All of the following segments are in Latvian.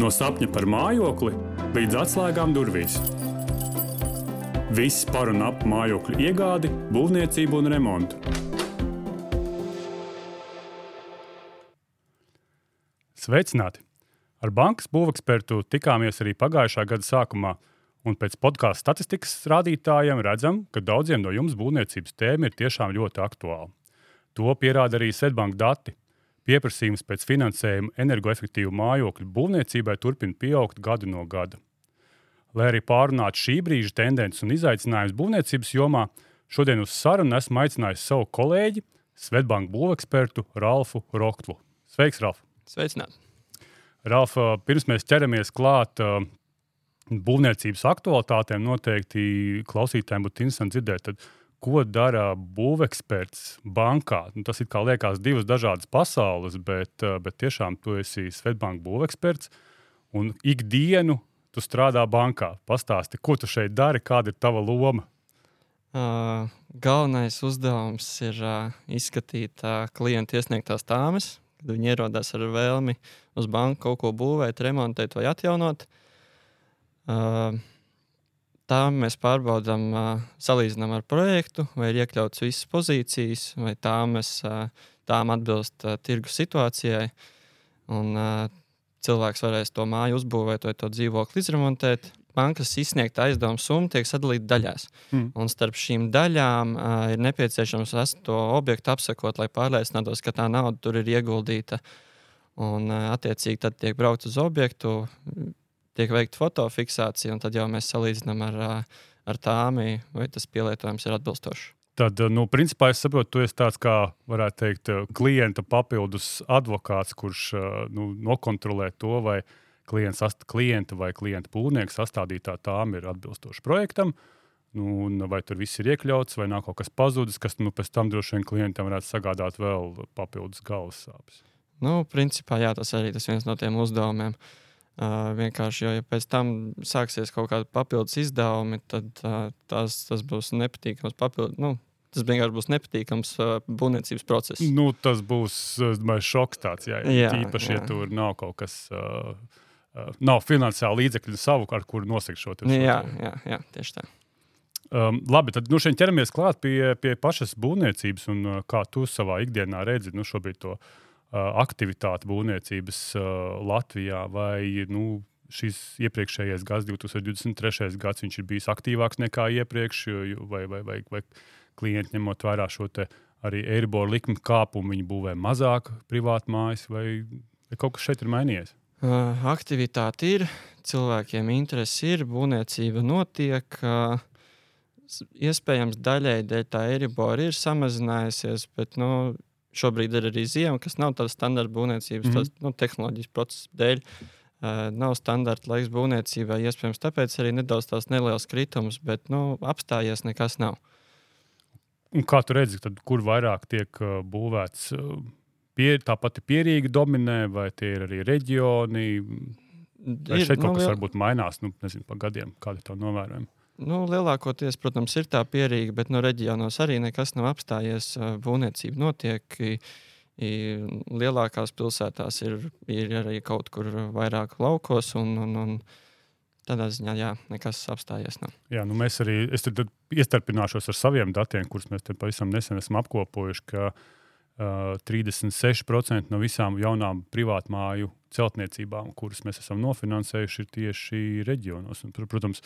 No sapņa par mājokli līdz atslēgām durvīs. Viss par un ap mājokļu iegādi, būvniecību un remontu. Sveicināti! Ar bankas būvekspertu tikāmies arī pagājušā gada sākumā, un pēc podkāstu statistikas rādītājiem redzam, ka daudziem no jums būvniecības tēma ir tiešām ļoti aktuāla. To pierāda arī Svetbanka dati. Pieprasījums pēc finansējuma energoefektīvu mājokļu būvniecībai turpina pieaugt gadu no gada. Lai arī pārunātu šī brīža tendences un izaicinājumus būvniecības jomā, šodien uz sarunu esmu aicinājis savu kolēģi, Svetbanka būvekspertu Ralfu Roktvu. Sveiks, Ralf! Sveicināti! Ralf, pirms mēs ķeramies klāt uh, būvniecības aktualitātēm, noteikti klausītājiem būtu interesanti dzirdēt, tad, ko dara būveksperts bankā. Nu, tas ir kā liekas divas dažādas pasaules, bet, uh, bet tiešām tu esi Svetbanka būveksperts un ikdienu tu strādā bankā. Pastāsti, ko tu šeit dari, kāda ir tava loma? Uh, galvenais uzdevums ir uh, izskatīt uh, klienta iesniegtās tāmas, kad viņi ierodas ar vēlmi uz banku kaut ko būvēt, remontēt vai atjaunot. Uh, tā mēs pārbaudām, salīdzinām ar projektu, vai ir iekļauts visas pozīcijas, vai tāmas, uh, tām atbilst tirgus situācijai. Un, cilvēks varēs to māju uzbūvēt vai to dzīvokli izremontēt bankas izsniegta aizdevuma summa tiek sadalīta daļās. Mm. Un starp šīm daļām uh, ir nepieciešams to objektu apsekot, lai pārliecinātos, ka tā nauda tur ir ieguldīta. Un, uh, attiecīgi, tad tiek braukt uz objektu, tiek veikta fotofiksācija, un tad jau mēs salīdzinām ar, ar tām, vai tas pielietojums ir atbilstošs. Tad, nu, principā, es saprotu, tu esi tāds, kā varētu teikt, klienta papildus advokāts, kurš nu, nokontrolē to, vai klients, klienta vai klienta būvnieka sastādītā tām ir atbilstoša projektam. Nu, vai tur viss ir iekļauts, vai nav kaut kas pazudis, kas nu, pēc tam droši vien klientam varētu sagādāt vēl papildus galvas sāpes. Nu, principā, jā, tas arī tas viens no tiem uzdevumiem. Uh, vienkārši, jo ja pēc tam sāksies kaut kāda papildus izdevumi, tad uh, tas, tas būs nepatīkams papildus. Nu, tas vienkārši būs nepatīkams uh, būvniecības process. Nu, tas būs uh, šoks tāds, jā, jā, īpaši, jā. ja tur nav kaut kas. Uh, uh, nav finansiāli līdzekļu savu, ar kuru nosakt šo tēmu. Jā, jā, jā, tieši tā. Um, labi, tad nu, šeit ķeramies klāt pie, pie pašas būvniecības un uh, kā tu savā ikdienā redzi nu, to uh, aktivitāti būvniecības Latvijā. Vai nu, šis iepriekšējais gads, 2023. gads, ir bijis aktīvāks nekā iepriekš, vai, vai, vai, vai klienti ņemot vērā šo arī Eiriboru likmi kāpumu, viņi būvē mazāk privātu mājas, vai, vai kaut kas šeit ir mainījies? Aktivitāte ir, cilvēkiem interesi ir, būvniecība notiek. Iespējams, daļai dēļ tā Eiribora ir samazinājusies, bet nu, šobrīd ir arī ziema, kas nav tāda standarta būvniecības, mm -hmm. tas nu, tehnoloģijas procesa dēļ. Uh, nav standarta laiks būvniecībai, iespējams, tāpēc arī nedaudz tās nelielas kritumus, bet nu, apstājies nekas nav. Un kā tu redzi, tad, kur vairāk tiek uh, būvēts? Uh, pie, tā pati pierīga dominē, vai tie ir arī reģioni? Vai ir, šeit kaut nu, kas varbūt mainās nu, nezinu, pa gadiem, kādi to novērojami? Nu, lielākoties, protams, ir tā pierīga, bet no reģionos arī nekas nav apstājies. Būvniecība notiek. I, i, lielākās pilsētās ir, ir arī kaut kur vairāk laukos, un, un, un tādā ziņā jā, nekas apstājies. Nav. Jā, nu mēs arī es iestarpināšos ar saviem datiem, kurus mēs pavisam nesen esam apkopojuši. Ka, uh, uh, 36% no visām jaunām privātmāju celtniecībām, kuras mēs esam nofinansējuši, ir tieši reģionos. Un, protams,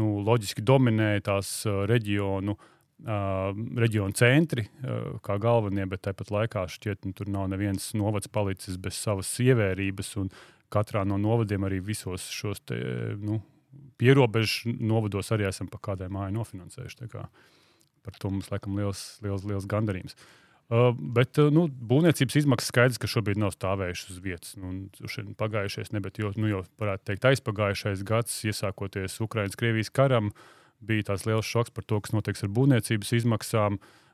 nu, loģiski dominē tās reģionu. Uh, reģionu centri uh, kā galvenie, bet tāpat laikā šķiet, ka nu, tur nav neviens novads palicis bez savas ievērības. Katrā no novadiem arī visos šos te, nu, pierobežu novados arī esam pa kādai mājai nofinansējuši. Par to mums laikam liels, liels, liels gandarījums. Uh, Uh, bet uh, nu, būvniecības izmaksas skaidrs, ka šobrīd nav stāvējušas uz vietas. Nu, pagājušais, ne, bet jau, nu, jau varētu teikt, aizpagājušais gads, iesākoties Ukraiņas-Krievijas karam, bija tāds liels šoks par to, kas notiks ar būvniecības izmaksām. Uh,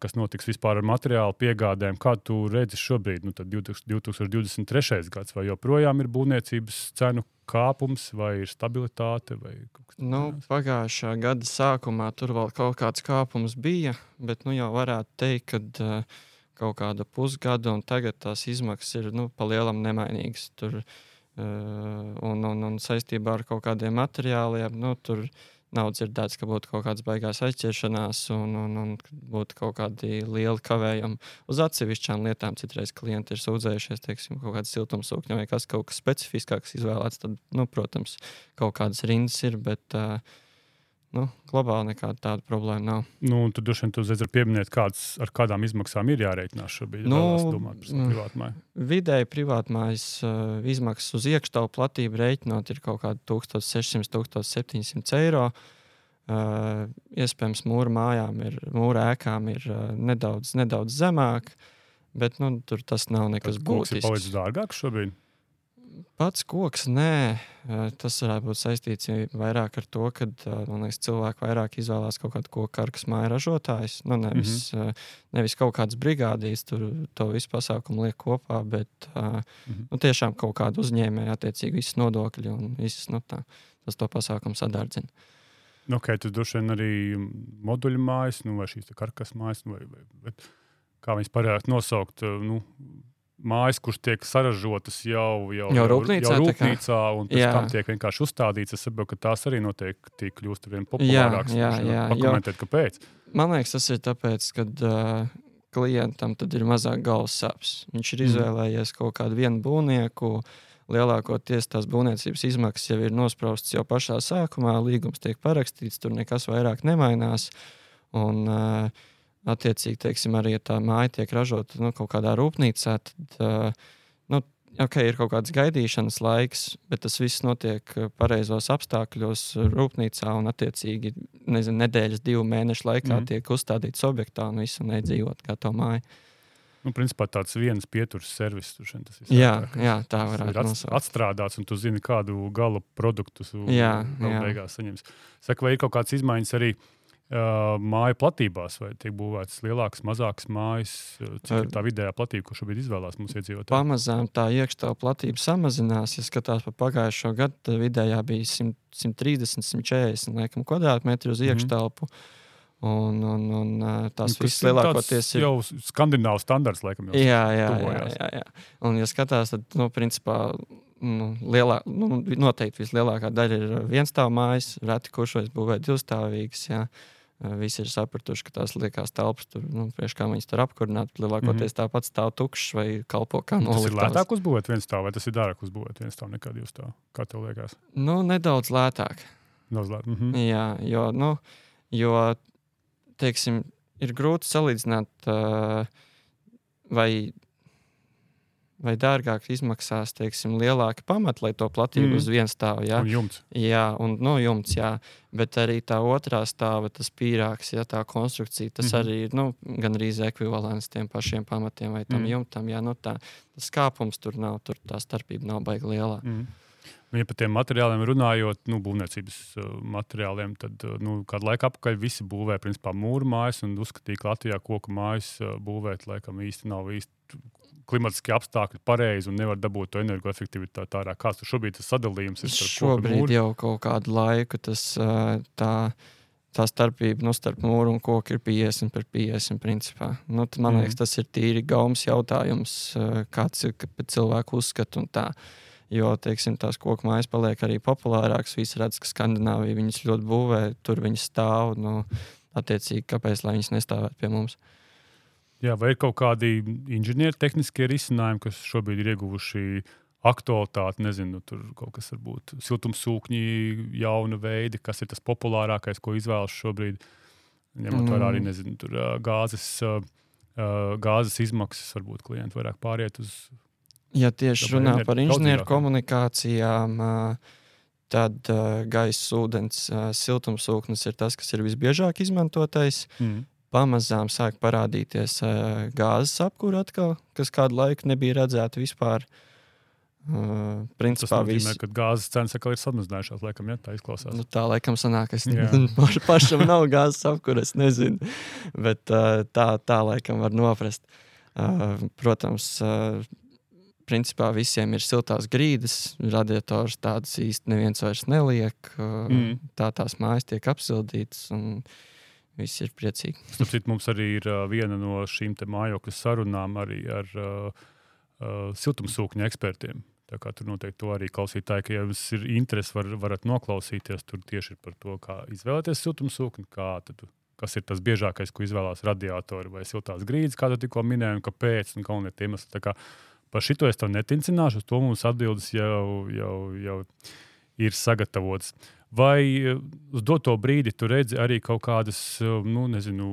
kas notiks vispār ar materiālu piegādēm. Kā tu redzi šobrīd, nu, 2023. gads, vai joprojām ir būvniecības cenu kāpums, vai ir stabilitāte? Vai nu, pagājušā gada sākumā tur vēl kaut kāds kāpums bija, bet nu, jau varētu teikt, ka uh, kaut kāda pusgada un tagad tās izmaksas ir nu, palielam nemainīgas. Tur un, un, un saistībā ar kaut kādiem materiāliem. Nu, tur nav dzirdēts, ka būtu kaut kādas baigās aizķeršanās un, un, un būtu kaut kādi lieli kavējumi uz atsevišķām lietām. Citreiz klienti ir sūdzējušies, teiksim, kaut kāda siltumsūkņa vai kas kaut kas specifiskāks izvēlēts. Tad, nu, protams, kaut kādas rindas ir, bet uh, nu, globāli nekāda tāda problēma nav. Nu, tad droši vien jūs varat pieminēt, kāds, ar kādām izmaksām ir jārēķinās šobrīd. Nu, domāt par mm, privātmāju. Vidēji privātmājas uh, izmaksas uz iekštāvu platību rēķinot ir kaut kādi 1600-1700 eiro. Uh, iespējams, mūra mājām ir, mūra ēkām ir uh, nedaudz, nedaudz zemāk, bet nu, tur tas nav nekas būtisks. Tas ir palicis dārgāks šobrīd. Pats koks, nē, tas varētu būt saistīts vairāk ar to, ka liekas, cilvēki vairāk izvēlās kaut kādu koku karkas māju ražotājus. Nu, nevis, mm -hmm. nevis kaut kādas brigādīs, tur to visu pasākumu liek kopā, bet mm -hmm. nu, tiešām kaut kādu uzņēmēju, attiecīgi visas nodokļi un visas nu, tā, tas to pasākumu sadārdzina. Ok, tas droši vien arī moduļu mājas, nu, vai šīs karkas mājas, nu, vai, vai, bet kā viņas parasti nosaukt. Nu, mājas, kuras tiek saražotas jau, jau, jau rūpnīcā, jau rūpnīcā un pēc jā. tam tiek vienkārši uzstādītas. Es saprotu, ka tās arī noteikti kļūst ar vien populārākas. Jā, jā, jā. Pakomentēt, kāpēc? Man liekas, tas ir tāpēc, ka uh, klientam tad ir mazāk galvas sāpes. Viņš ir mm. izvēlējies kaut kādu vienu būvnieku. Lielākoties tās būvniecības izmaksas jau ir nospraustas jau pašā sākumā, līgums tiek parakstīts, tur nekas vairāk nemainās. Un, uh, attiecīgi, teiksim, arī ja tā māja tiek ražota nu, kaut kādā rūpnīcā, tad uh, nu, okay, ir kaut kāds gaidīšanas laiks, bet tas viss notiek pareizos apstākļos rūpnīcā un, attiecīgi, nezinu, nedēļas, divu mēnešu laikā mm. tiek uzstādīts objektā un visu nedzīvot kā to māju. Nu, principā tāds viens pieturas servis. Tas jā, jā, tā varētu būt. Atstrādāts, un tu zini, kādu gala produktu tu jā, jā. beigās saņemsi. Saka, vai ir kaut kādas izmaiņas arī uh, māju platībās, vai tiek būvētas lielākas, mazākas mājas, cik ir tā vidējā platība, ko šobrīd izvēlās mums iedzīvotāji? Pamazām tā iekšā platība samazinās. Ja skatās par pagājušo gadu, tad vidējā bija 100, 130, 140 laikam, kvadrātmetri uz iekštelpu. Mm. Un, un, un tās nu, visas lielākoties ir. Jau skandināvs standarts, laikam, jau jā, jā, jā, jā, jā. Un, ja skatās, tad, nu, principā, nu, lielā, nu, noteikti vislielākā daļa ir viens stāvs mājas, reti kurš vairs būvē divstāvīgas. Jā. Visi ir sapratuši, ka tās liekas telpas tur, nu, priekš kā viņas tur apkurināt. Lielākoties mm -hmm. tāpat stāv tukšs vai kalpo kā noliktavas. Tas ir lētāk uzbūvēt viens stāv, vai tas ir dārgāk uzbūvēt viens stāv nekā divs stāv? Kā tev liekas? Nu, nedaudz lētāk. Daudz lētāk. Mm -hmm. Jā, jo, nu, jo, teiksim, ir grūti salīdzināt, uh, vai vai dārgāk izmaksās teiksim, lielāki pamati, lai to platību mm. uz vienu stāvu. Ja? Un jumts. Jā, un no nu, jumts, jā. Bet arī tā otrā stāva, tas pīrāgs, ja tā konstrukcija, tas mm -hmm. arī ir nu, gan arī ekvivalents tiem pašiem pamatiem vai tam mm. jumtam. Jā, nu, tā, tas kāpums tur nav, tur tā starpība nav baigta lielā. Mm. Nu, ja par tiem materiāliem runājot, nu, būvniecības uh, materiāliem, tad uh, nu, kādu laiku atpakaļ visi būvēja principā mūru mājas un uzskatīja, ka Latvijā koku mājas uh, būvēt laikam īsti nav īsti klimatiskie apstākļi pareizi un nevar dabūt to energoefektivitāti ārā. Kāds tur šobrīd tas sadalījums ir? Šobrīd jau kaut kādu laiku tas tā. Tā starpība nu, starp mūru un koku ir 50 pret 50. Principā. Nu, tad, man mm. liekas, tas ir tīri gaumas jautājums, kāds ir cilvēku uzskats. Jo teiksim, tās koku mājas paliek arī populārākas. Visi redz, ka Skandināvija viņas ļoti būvē, tur viņas stāv. Nu, attiecīgi, kāpēc viņas nestāvētu pie mums? Uh, Jā, vai ir kaut kādi inženiertehniskie risinājumi, kas šobrīd ir ieguvuši aktualitāti? Nezinu, tur kaut kas varbūt siltumsūkņi, jauna veidi, kas ir tas populārākais, ko izvēlas šobrīd. Ņemot mm. vērā arī mm. nezinu, tur, gāzes, gāzes izmaksas, varbūt klienti vairāk pāriet uz. Ja tieši runā par inženieru komunikācijām, tad gaisa, ūdens, siltumsūknis ir tas, kas ir visbiežāk izmantotais. Mm pamazām sāk parādīties uh, gāzes apkūra atkal, kas kādu laiku nebija redzēta vispār. Uh, principā, Tas nozīmē, visi... ka gāzes cenas atkal ir samazinājušās. Laikam, ja, tā izklausās. Nu, tā laikam sanāk, es paš, pašam nav gāzes apkūra, es nezinu. Bet uh, tā, tā laikam var noprast. Uh, protams, uh, principā visiem ir siltās grīdas, radiators tādas īsti neviens vairs neliek. Uh, mm. Tā tās mājas tiek apsildītas. Un, uh, Visi ir priecīgi. Starpciet, mums arī ir uh, viena no šīm mājokļu sarunām arī ar uh, uh, siltumsūkņu ekspertiem. Tā kā tur noteikti to arī klausītāji, ka, ja jums ir interesi, var, varat noklausīties. Tur tieši par to, kā izvēlēties siltumsūkni, kā tad, kas ir tas biežākais, ko izvēlās radiatori vai siltās grīdas, kā tu tikko minēji, un kāpēc, un galvenie iemesli. Par šito es tev netincināšu, uz to mums atbildes jau, jau, jau ir sagatavotas. Vai eh, uz doto brīdi tu redzi arī kaut kādas, eh, nu, nezinu,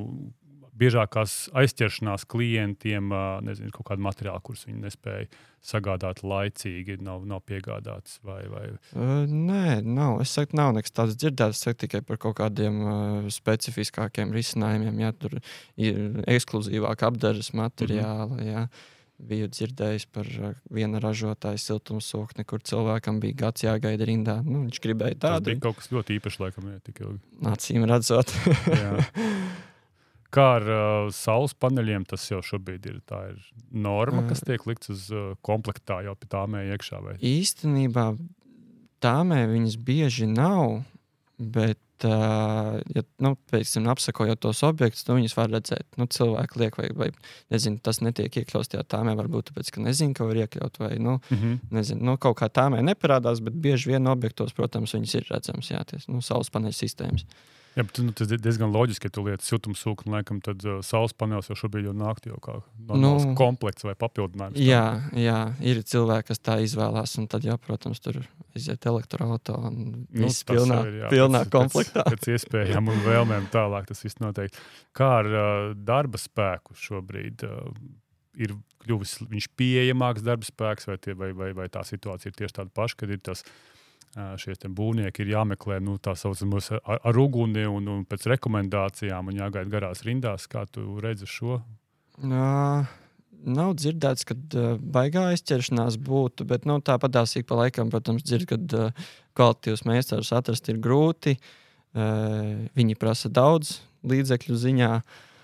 biežākās aizķeršanās klientiem, nezinu, kaut kādu materiālu, kurus viņi nespēja sagādāt laicīgi, nav, nav piegādāts. Vai, vai... Uh, nē, nav. Es saku, nav nekas tāds dzirdēts. Es saku tikai par kaut kādiem uh, specifiskākiem risinājumiem. Jā, tur ir ekskluzīvāk apdares materiāli. Mm -hmm. Jā. Biju dzirdējis par vienu ražotāju siltumsūkni, kur cilvēkam bija gads jāgaida rindā. Nu, viņš gribēja tādu. Tas bija kaut kas ļoti īpašs, laikam, ja tik ilgi. Acīm redzot. Kā ar uh, saules paneļiem, tas jau šobrīd ir. Tā ir norma, kas tiek likts uz uh, komplektā jau pie tāmē iekšā. Vai? Īstenībā tāmē viņas bieži nav. Bet, uh, ja nu, teiksim, apsakojot tos objektus, nu, viņus var redzēt. Nu, cilvēki liek, vai, vai nezinu, tas netiek iekļauts tajā tāmē, varbūt tāpēc, ka nezinu, ka var iekļaut, vai nu, mm -hmm. nezinu, nu, kaut kā tāmē neparādās, bet bieži vien objektos, protams, viņas ir redzamas, jā, ties, nu, saules paneļu sistēmas. Uh, Jā, bet nu, tas ir diezgan loģiski, ka tu lietas siltumsūkni, laikam, tad uh, saules panelis jau šobrīd ir nākt jau kā nu, komplekts vai papildinājums. Jā, jā, ir cilvēki, kas tā izvēlās, un tad, jā, protams, tur aiziet elektroautorāta un nu, viss pilnā, ir, jā, pilnā pēc, komplektā. Pēc, pēc iespējām un vēlmēm tālāk tas viss noteikti. Kā ar uh, darba spēku šobrīd? Uh, ir kļuvis viņš pieejamāks darba spēks, vai, tie, vai, vai, vai tā situācija ir tieši tāda paša, kad ir tas šie būvnieki ir jāmeklē nu, tā saucamās ar, ar uguni un, un pēc rekomendācijām un jāgaida garās rindās. Kā tu redzi šo? Uh, nav dzirdēts, ka uh, baigā aizķeršanās būtu, bet nu, tāpat ik pa laikam, protams, dzird, ka uh, kvalitīvus meistarus atrast ir grūti. Uh, viņi prasa daudz līdzekļu ziņā.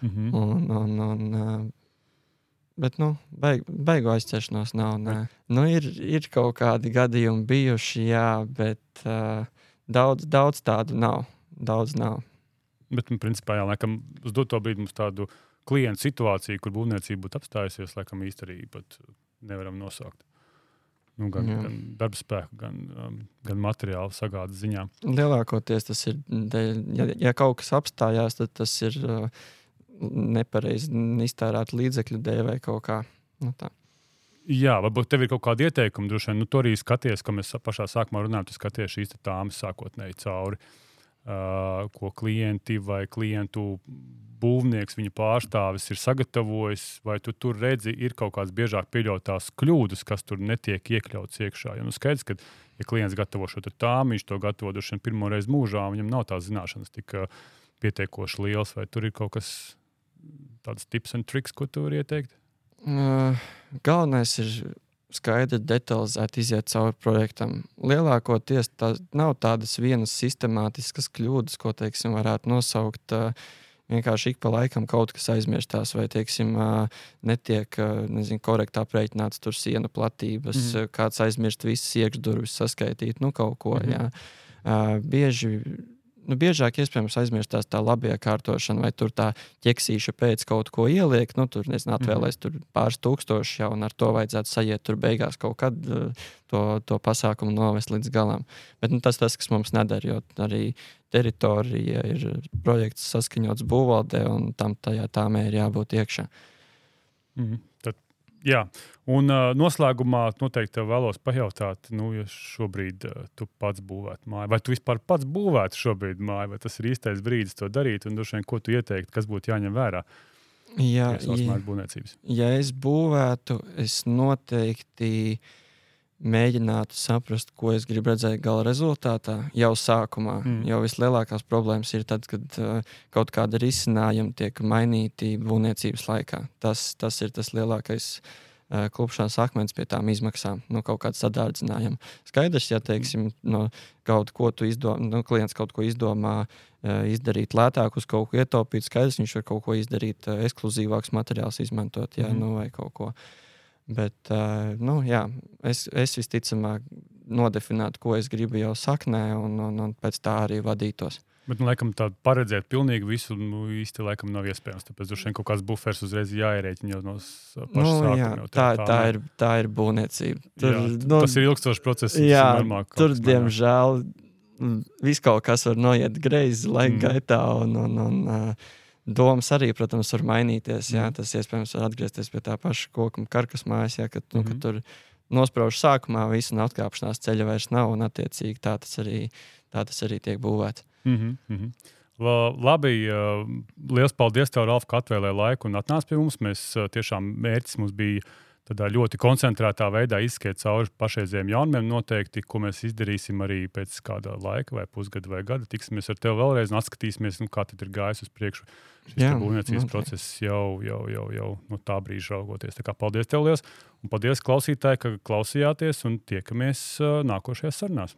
Mm -hmm. un, un, un, uh, Bet, nu, beig, beigu aizķeršanās nav. Nē. Nu, ir, ir kaut kādi gadījumi bijuši, jā, bet uh, daudz, daudz tādu nav. Daudz nav. Bet, nu, principā, jā, laikam, uz doto brīdi mums tādu klientu situāciju, kur būvniecība būtu apstājusies, laikam arī pat nevaram nosaukt. Nu, gan, jā. gan darba spēku, gan, um, gan materiālu sagādas ziņā. Lielākoties tas ir, ja, ja kaut kas apstājās, tad tas ir. Uh, nepareizi iztērēt līdzekļu dēļ vai kaut kā nu, tādu. Jā, varbūt tev ir kaut kāda ieteikuma. Droši vien nu, tur arī skaties, ka mēs pašā sākumā runājam, tu skaties šīs tāmas sākotnēji cauri, uh, ko klienti vai klientu būvnieks, viņa pārstāvis ir sagatavojis, vai tu tur redzi, ir kaut kādas biežāk pieļautās kļūdas, kas tur netiek iekļauts iekšā. Jo nu, skaidrs, ka, ja klients gatavo šo tāmu, viņš to gatavo droši vien pirmo reizi mūžā, viņam nav tās zināšanas tik pietiekoši liels, vai tur ir kaut kas tāds tips un triks, ko tu vari ieteikt? Uh, galvenais ir skaidri, detalizēti iziet cauri projektam. Lielākoties tā nav tādas vienas sistemātiskas kļūdas, ko teiksim, varētu nosaukt. Uh, vienkārši ik pa laikam kaut kas aizmirstās, vai teiksim, netiek nezinu, korektā aprēķināts tur sienu platības, mm -hmm. kāds aizmirst visas iekšdurvis saskaitīt, nu kaut ko. Mm -hmm. jā. Bieži nu, biežāk iespējams aizmirstās tā labie kārtošana, vai tur tā ķeksīša pēc kaut ko ieliek. Nu, tur nezinu, atvēlēs mm -hmm. pāris tūkstoši jau, un ar to vajadzētu sajiet tur beigās kaut kad uh, to, to pasākumu novest līdz galam. Bet nu, tas tas, kas mums nedara, jo arī teritorija ir projekts saskaņots būvvaldē, un tam tajā tāmē ir jābūt iekšā. Mm -hmm. Jā, un uh, noslēgumā noteikti vēlos pajautāt, nu, ja šobrīd uh, tu pats būvētu māju, vai tu vispār pats būvētu šobrīd māju, vai tas ir īstais brīdis to darīt, un droši vien, ko tu ieteiktu, kas būtu jāņem vērā? Jā, ja, ja es būvētu, es noteikti mēģinātu saprast, ko es gribu redzēt gala rezultātā jau sākumā. Mm. Jo vislielākās problēmas ir tad, kad uh, kaut kāda risinājuma tiek mainīti būvniecības laikā. Tas, tas ir tas lielākais. Uh, klupšanas akmens pie tām izmaksām, nu, kaut kāda sadārdzinājuma. Skaidrs, ja teiksim, no kaut ko tu izdomā, nu, klients kaut ko izdomā, uh, izdarīt lētāk, uz kaut ko ietaupīt, skaidrs, viņš var kaut ko izdarīt, uh, ekskluzīvāks materiāls izmantot, jā, mm. nu, vai kaut ko. Uh, Bet, uh, nu, jā, es, es visticamāk nodefinētu, ko es gribu jau saknē, un, un, un pēc tā arī vadītos. Bet, nu, laikam, tādu paredzēt pilnīgi visu nu, īsti laikam nav iespējams. Tāpēc droši vien kaut kāds buferis uzreiz jāierēķina jau no paša Nu, sākuma. jā, jau tā, tā, tā, nav. ir, tā ir būvniecība. jā, nu, tas ir ilgstošs process. Jā, kaut tur, mainās. diemžēl, viss kaut kas var noiet greizi laika mm. gaitā, un, un, un uh, domas arī, protams, var mainīties. Jā, Mm. tas iespējams var atgriezties pie tā paša koka karkas mājas, jā, kad, nu, Mhm. kad tur nosprauž sākumā visu un atkāpšanās ceļa vairs nav, un attiecīgi tā tas arī, tā tas arī tiek būvēts. Mm -hmm, mm. La, labi, liels paldies, tev, Ralf, ka atvēlēji laiku un atnāci pie mums. Mēs tiešām mērķis mums bija tādā ļoti koncentrētā veidā izskriet cauri pašreizējiem jaunumiem. Noteikti, ko mēs izdarīsim arī pēc kāda laika, vai pusgada, vai gada. Tiksimies ar tevi vēlreiz un atskatīsimies, nu, kā tad ir gājis uz priekšu. Šis būvniecības process jau, jau, jau, jau no tā brīža raugoties. Tā kā paldies tev liels un paldies klausītāji, ka klausījāties un tiekamies uh, nākošajās sarunās.